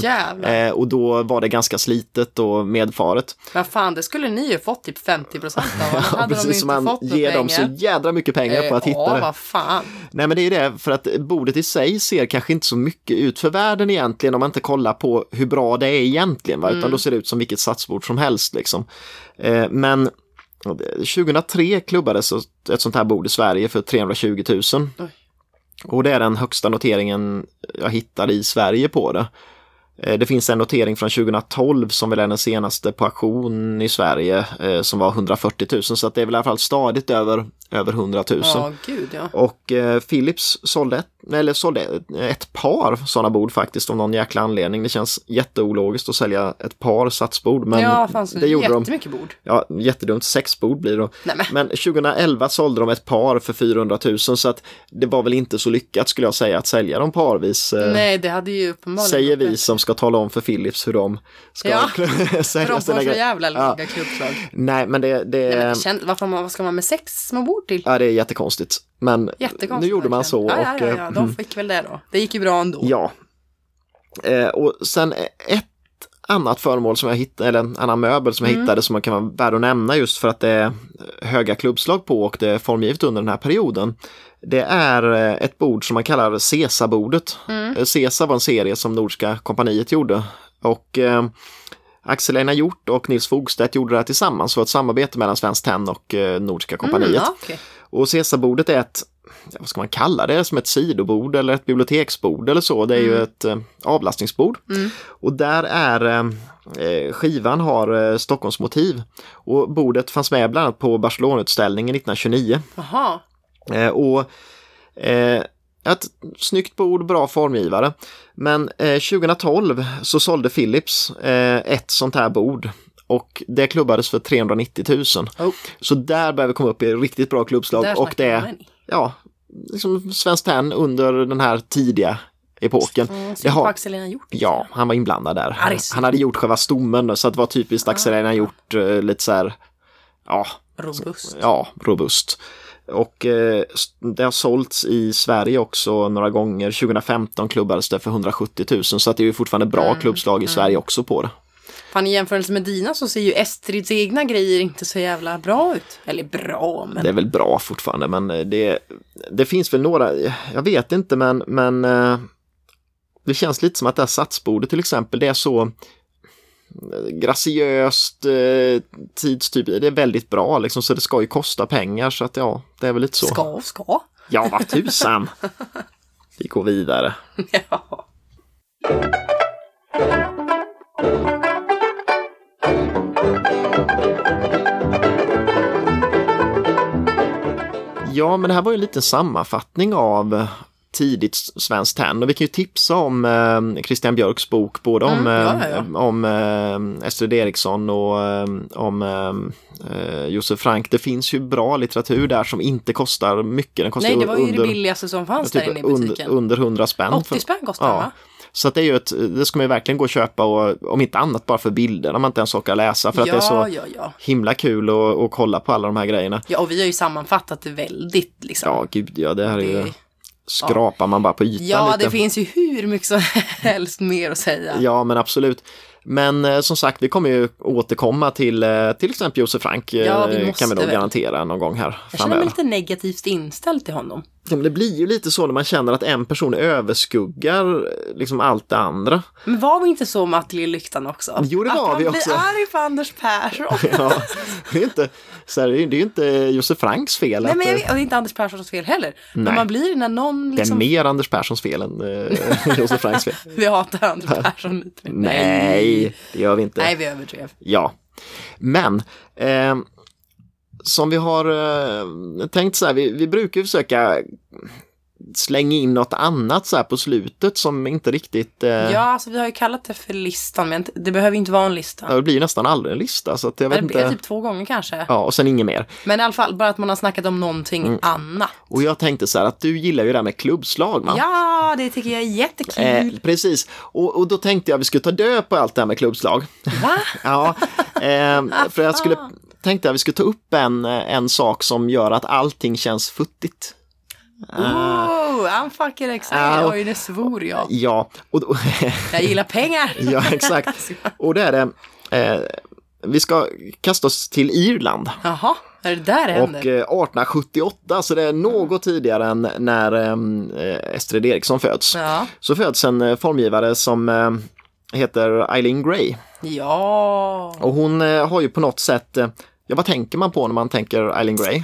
sen. Eh, och då var det ganska slitet och medfaret. Men fan, det skulle ni ju fått typ 50 procent av. Ja, hade de precis inte som man fått ger dem så pengar. jädra mycket pengar på att hitta Ja, det. vad fan. Nej men det är det, för att bordet i sig ser kanske inte så mycket ut för världen egentligen om man inte kollar på hur bra det är egentligen, va? Mm. utan då ser det ut som vilket satsbord som helst. Liksom. Eh, men 2003 klubbades ett sånt här bord i Sverige för 320 000. Oj. Och det är den högsta noteringen jag hittade i Sverige på det. Eh, Det finns en notering från 2012 som väl är den senaste på auktion i Sverige eh, som var 140 000 så att det är väl i alla fall stadigt över, över 100 000. Ja, gud ja. Och eh, Philips sålde ett, eller sålde ett par sådana bord faktiskt av någon jäkla anledning. Det känns jätteologiskt att sälja ett par satsbord men ja, fanns det gjorde de. jättemycket bord. Ja, jättedumt. Sex bord blir det. Nej, men. Men 2011 sålde de ett par för 400 000 så att det var väl inte så lyckat skulle jag säga att sälja dem parvis. eh, Nej, det hade ju uppenbarligen Säger vi som ska tala om för Philips hur de ska Ja, sälja För de sina får så grejer. jävla Ja. klubbslag. Nej, men det, det, Nej, men känd, varför man, vad ska man med sex små bord till? ja, det är jättekonstigt. Men Jättekonstigt. nu gjorde man så. Ja, ja, och, ja, eh, ja. de fick väl det då. Det gick ju bra ändå. Ja. Eh, och sen ett annat föremål som jag hittade, eller en annan möbel som jag Mm. hittade som man kan vara värd att nämna just för att det är höga klubbslag på och det är formgivet under den här perioden. Det är eh, ett bord som man kallar Cesa-bordet. Mm. Eh, Cesa var en serie som Nordiska kompaniet gjorde. Och eh, Axel Einar Hjort och Nils Fogstedt gjorde det här tillsammans. Det var ett samarbete mellan Svenskt Tenn och eh, Nordiska kompaniet. Mm, okej. Och Cesarbordet är ett, vad ska man kalla det, som ett sidobord eller ett biblioteksbord eller så. Det är ju ett eh, avlastningsbord. Mm. Och där är eh, skivan har eh, Stockholmsmotiv. Och bordet fanns med bland annat på Barcelonautställningen 1929. Jaha. Eh, och eh, ett snyggt bord, bra formgivare. Men eh, 2012 så sålde Philips eh, ett sånt här bord. Och det klubbades för 390 000. Oh. Så där börjar vi komma upp i riktigt bra klubbslag. Där och det är, ja, liksom Svenskt Tenn under den här tidiga epoken. Mm, Det har- Axel gjort. Ja, han var inblandad där. Så. Han hade gjort själva stommen så det var typiskt Axel Einar gjort eh, lite så här, ja, Robust. ja, robust. Och eh, det har sålts i Sverige också några gånger. 2015 klubbades det för 170 000 så att det är ju fortfarande bra Mm, klubbslag i Sverige också på det. Fan, i jämförelse med dina så ser ju Estrids egna grejer inte så jävla bra ut. Eller bra, men... Det är väl bra fortfarande men eh, det, det finns väl några, jag vet inte men, men eh, det känns lite som att det här satsbordet till exempel det är så graciöst, eh, tidstyp, det är väldigt bra liksom så det ska ju kosta pengar så att ja, det är väl lite så. Ska och ska. Ja, vad tusan! Vi går vidare. ja. Ja, men det här var ju en liten sammanfattning av tidigt svenskt tenn och vi kan ju tipsa om eh, Christian Björks bok både om, Mm, ja, eh, ja, om eh, Estrid Eriksson och eh, om eh, Josef Frank. Det finns ju bra litteratur där som inte kostar mycket. Den kostar Nej, det var ju under, det billigaste som fanns typ där inne i under, butiken. under 100 spänn. 80 spänn kostar den, Ja. va? Så att det är ju ett, det ska man ju verkligen gå och köpa och om inte annat bara för bilder om man inte ens orkar läsa för att ja, det är så ja, ja. himla kul att, att kolla på alla de här grejerna. Ja, och vi har ju sammanfattat det väldigt liksom. Ja, gud ja, det här är ju Skrapar man bara på ytan Ja, lite. det finns ju hur mycket som helst mer att säga. Ja, men absolut. Men eh, som sagt, vi kommer ju återkomma till eh, till exempel Josef Frank. eh, Ja, vi kan vi nog väl. garantera någon gång här Jag känner mig framöver. lite negativt inställd till honom. Ja, men det blir ju lite så när man känner att en person överskuggar eh, liksom allt det andra. Men var vi inte så med Atelier-lyktan också? Jo, det att var man vi blir också. arg på Anders Persson. Ja, det är inte, så här, det är ju- inte Josef Franks fel. Nej, men jag eh, vet, och det är inte Anders Perssons fel heller. Men Nej. man blir när någon Det är liksom... mer Anders Perssons fel än eh, Josef Franks fel. Vi hatar Anders Persson lite mer. Nej, det gör vi inte. Nej, vi överdrev. Ja, men eh, som vi har eh, tänkt så här, vi, vi brukar försöka slänga in något annat så här på slutet som inte riktigt, eh, Ja, alltså vi har ju kallat det för listan, men det behöver inte vara en lista. det blir nästan aldrig en lista så att jag vet det blir inte. typ två gånger kanske. Ja, och sen inget mer. Men i alla fall, bara att man har snackat om någonting Mm. annat. Och jag tänkte så här att du gillar ju det här med klubbslag va? Ja, det tycker jag är jättekul. Eh, precis, och, och då tänkte jag vi skulle ta död på allt det här med klubbslag. Va? Ja, eh, för jag skulle tänkte att vi skulle ta upp en, en sak som gör att allting känns futtigt. Oh, I'm fucking excited. Ah. Oj, det svor jag. Ja, och då, Jag gillar pengar. ja exakt. Och det är det, eh, vi ska kasta oss till Irland Jaha, är det där det och händer? eh, 1878, så det är något tidigare än när eh, Estrid Eriksson föds. Ja. Så föds en eh, formgivare som eh, heter Eileen Gray Ja. och hon eh, har ju på något sätt, ja vad tänker man på när man tänker Eileen Gray?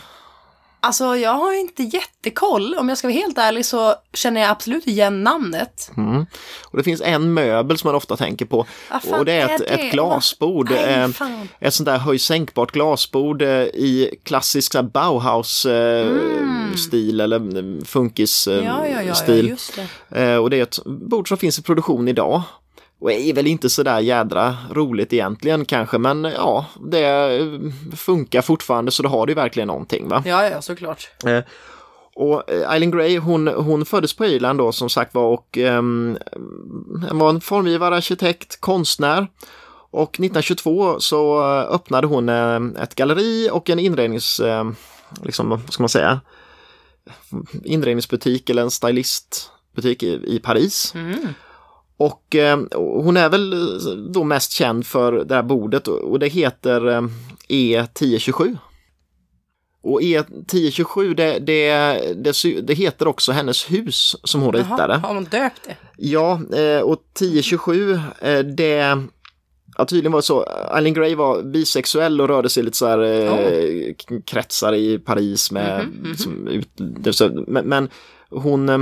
Alltså, jag har inte jättekoll. Om jag ska vara helt ärlig så känner jag absolut igen namnet. Mm. Och det finns en möbel som man ofta tänker på fan och det är är ett, det? ett glasbord. Nej, eh, ett sånt där höjsänkbart glasbord eh, i klassisk så här Bauhaus-stil eller Mm. Ja, ja, ja, ja, Funkis-stil. Eh, och det är ett bord som finns i produktion idag. Och är väl inte så där jädra roligt egentligen kanske men ja, det eh, funkar fortfarande så då har det ju verkligen någonting va. Ja, ja, såklart. Eh, Och eh, Eileen Gray hon, hon föddes på Irland då som sagt var och ehm, var en formgivare, arkitekt, konstnär. Och 1922 så eh, öppnade hon eh, ett galleri och en inrednings, eh, liksom, vad ska man säga, inredningsbutik eller en stylistbutik i, i Paris. Mm. Och eh, hon är väl eh, då mest känd för det här bordet och det heter eh, E1027. Och E1027 det, det, det, det heter också hennes hus som hon ritade. Jaha, har man döpt det? Ja, eh, och 1027 eh, det Ja, tydligen var det så. Eileen Gray var bisexuell och rörde sig lite så här k- kretsar i Paris med Mhm, mhm. liksom, ut, det, så, men, men hon eh,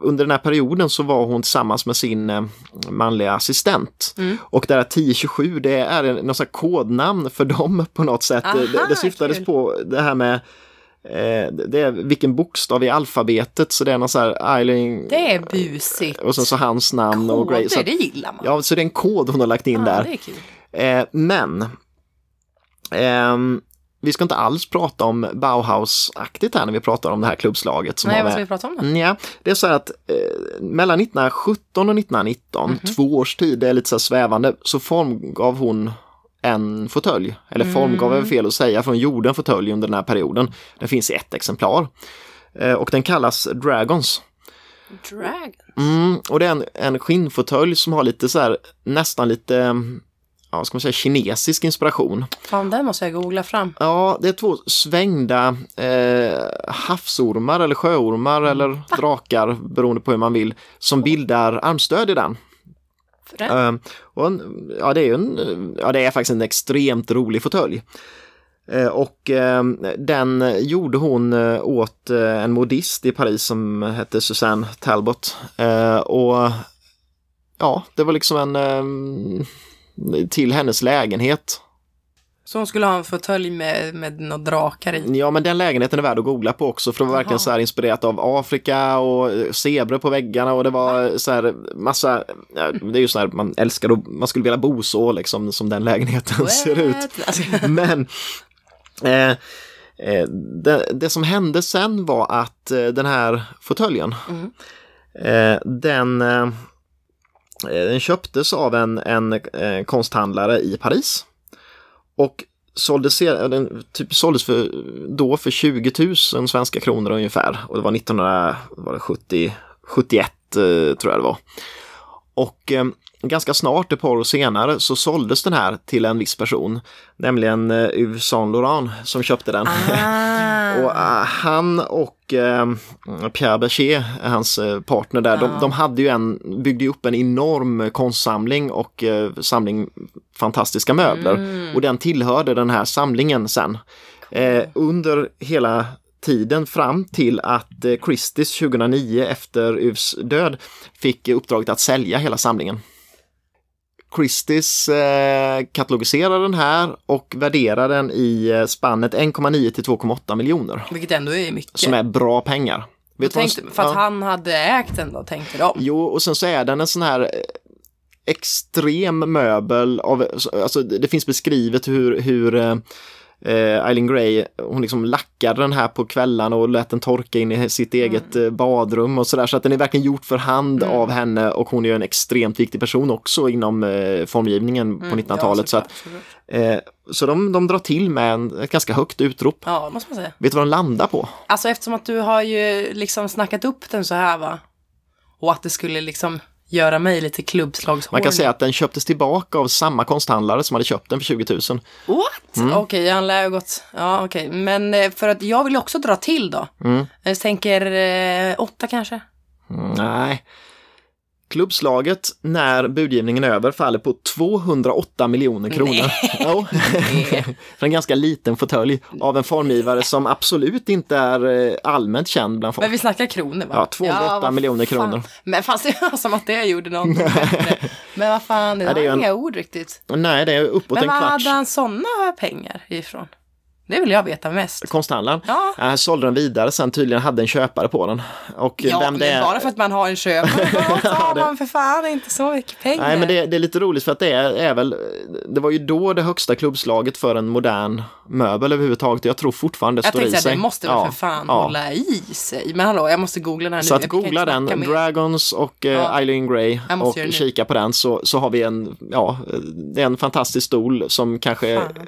under den här perioden så var hon tillsammans med sin eh, manliga assistent. Mm. Och det här 1027 det är en, något kodnamn för dem på något sätt. Aha, det, det syftades kul. på det här med eh, det är vilken bokstav i alfabetet så det är någon så här Eileen Det är busigt. och sen så hans namn och Gray. Så Koder, att- det gillar man. Ja, så det är en kod hon har lagt in Ja, där. Eh, men ehm, vi ska inte alls prata om Bauhaus-aktigt här när vi pratar om det här klubbslaget. Som Nej, vad ska vi prata om då? Mm, Ja, det är så här att eh, mellan 1917 och 1919, Mhm. två års tid, det är lite så svävande, så formgav hon en fåtölj. Eller formgav är fel att säga, för hon gjorde en fåtölj under den här perioden. Den finns i ett exemplar. Eh, och den kallas Dragons. Dragon. Mm, och det är en, en skinnfåtölj som har lite så här, nästan lite, ja, ska man säga, kinesisk inspiration. Fan, den måste jag googla fram. Ja, det är två svängda eh, havsormar eller sjöormar eller drakar, beroende på hur man vill, som bildar armstöd i den. Eh, och en, ja, det är en, ja, det är faktiskt en extremt rolig fåtölj. Eh, och eh, den gjorde hon åt en modist i Paris som hette Susanne Talbot. Och ja, det var liksom en till hennes lägenhet. Så hon skulle ha en fåtölj med, med några drakar i. Ja, men den lägenheten är värd att googla på också för det var verkligen så här inspirerat av Afrika och eh, zebror på väggarna och det var så här massa, det är ju så här man älskar och man skulle vilja bo så liksom som den lägenheten ser ut. What? Alltså, Men eh, eh, det, det som hände sen var att eh, den här fåtöljen, Mm. eh, den, Eh, den köptes av en, en eh, konsthandlare i Paris. Och såldes, eh, den typ såldes för, då för 20 000 svenska kronor ungefär. Och det var 1970, 71 tror jag det var. Och ehm, ganska snart, ett par år senare, så såldes den här till en viss person, nämligen eh, Yves Saint Laurent som köpte den. Ah. Och eh, han och eh, Pierre Berger, hans partner där, de, Ja. de hade ju en, byggde upp en enorm konstsamling och eh, samling fantastiska möbler. Mm. Och den tillhörde den här samlingen sen. Eh, under hela tiden fram till att Christies 2009 efter Yves död fick uppdraget att sälja hela samlingen. Christies eh, katalogiserar den här och värderar den i eh, spannet 1,9 till 2,8 miljoner. Vilket ändå är mycket. Som är bra pengar. Vet vad tänkte, de- för att ja. han hade ägt den då, tänkte de. Jo, och sen så är den en sån här eh, extrem möbel av, alltså det det finns beskrivet hur, hur eh, Eileen Gray, hon liksom lackade den här på kvällarna och lät den torka in i sitt eget eh, badrum och sådär. Så att den är verkligen gjort för hand Mm. av henne och hon är ju en extremt viktig person också inom eh, formgivningen på Mm, 1900-talet. ja, så att, eh, så de, de drar till med en, ett ganska högt utrop. Ja, måste man säga. Vet du vad de landar på? Alltså eftersom att du har ju liksom snackat upp den så här va. Och att det skulle liksom göra mig lite klubbslagshård. Man kan säga att den köptes tillbaka av samma konsthandlare som hade köpt den för 20 000. What? Mm. Okej, han lär ju gått. Ja, okej. Men eh, för att jag vill också dra till då. Mm. Jag tänker eh, åtta kanske. Mm, Nej. Klubbslaget när budgivningen är över faller på 208 miljoner kronor. Jo. För en ganska liten fåtölj av en formgivare som absolut inte är eh, allmänt känd bland folk. Men vi snackar kronor va? Ja, 208 vad miljoner kronor. Men fast det var som att det gjorde någonting. Men vad fan, det Ja, var det ju en- inga ord riktigt. Nej, det är uppåt Men en var kvarts. hade han sådana pengar ifrån? Det vill jag veta mest. Konsthandlaren. Ja. Äh, sålde den vidare sen tydligen hade en köpare på den. Och Ja, vem det är... bara för att man har en köpare, tar det- man för fan inte så mycket pengar. Nej, men det, det är lite roligt för att det är, är väl, det var ju då det högsta klubbslaget för en modern möbel överhuvudtaget. Jag tror fortfarande det jag står i tänkte sig. att det måste väl Ja, för fan ja. hålla i sig. Men hallå, jag måste googla den här nu. Så att Jag googla den, mer. Dragons och eh. Eileen Gray Jag måste och kika på den så, så har vi en, ja, det är en fantastisk stol som kanske, Fan.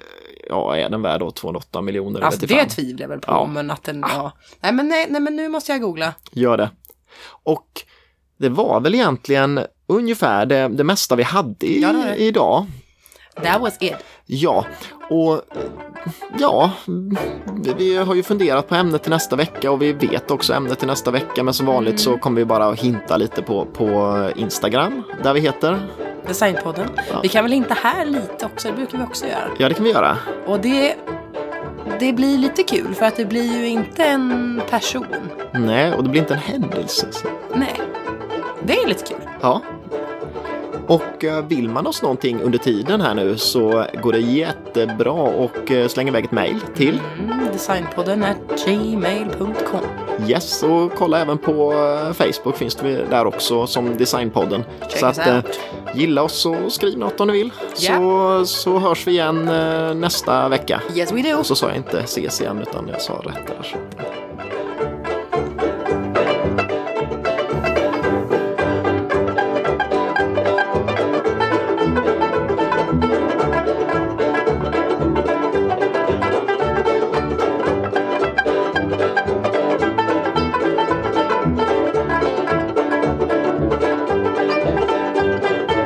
Ja, är den värd då 208 miljoner? Alltså vet det tvivlar jag väl på, Ja. men att den, ja. Nej men, nej, nej men nu måste jag googla. Gör det. Och det var väl egentligen ungefär det, det mesta vi hade i, Ja, det det. idag. That was it. Ja, och ja, vi- har ju funderat på ämnet till nästa vecka och vi vet också ämnet till nästa vecka. Men som vanligt så kommer vi bara att hinta lite på, på Instagram där vi heter. Designpodden. Ja. Vi kan väl inte här lite också, det brukar vi också göra. Ja, det kan vi göra. Och det, det blir lite kul för att det blir ju inte en person. Nej, och det blir inte en händelse. Så. Nej, det är lite kul. Ja. Och eh, vill man oss någonting under tiden här nu så går det jättebra och eh, slänga iväg ett mejl till Mm, designpodden gmail.com. Yes och kolla även på eh, Facebook finns det där också som Designpodden. Check så att out. gilla oss och skriv något om ni vill. Så, så hörs vi igen nästa vecka. Yes we do. Och så sa jag inte ses igen utan jag sa rätt där.